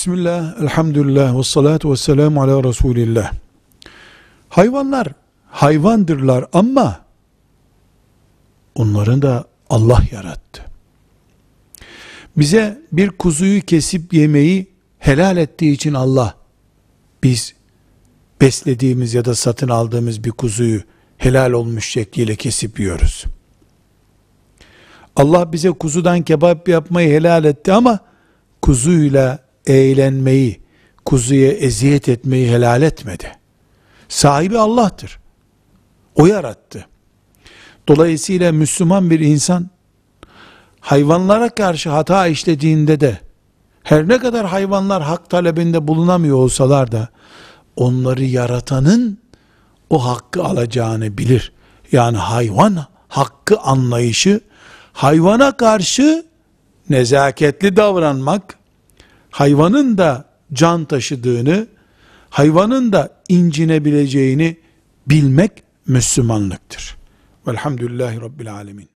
Bismillah, elhamdülillah, ve salatu ve selamu ala Resulillah. Hayvanlar hayvandırlar ama onların da Allah yarattı. Bize bir kuzuyu kesip yemeyi helal ettiği için Allah biz beslediğimiz ya da satın aldığımız bir kuzuyu helal olmuş şekliyle kesip yiyoruz. Allah bize kuzudan kebap yapmayı helal etti ama kuzuyla eğlenmeyi, kuzuya eziyet etmeyi helal etmedi. Sahibi Allah'tır. O yarattı. Dolayısıyla Müslüman bir insan hayvanlara karşı hata işlediğinde de her ne kadar hayvanlar hak talebinde bulunamıyor olsalar da onları yaratanın o hakkı alacağını bilir. Yani hayvan hakkı anlayışı hayvana karşı nezaketli davranmak, hayvanın da can taşıdığını, hayvanın da incinebileceğini bilmek Müslümanlıktır. Velhamdülillahi Rabbil Alemin.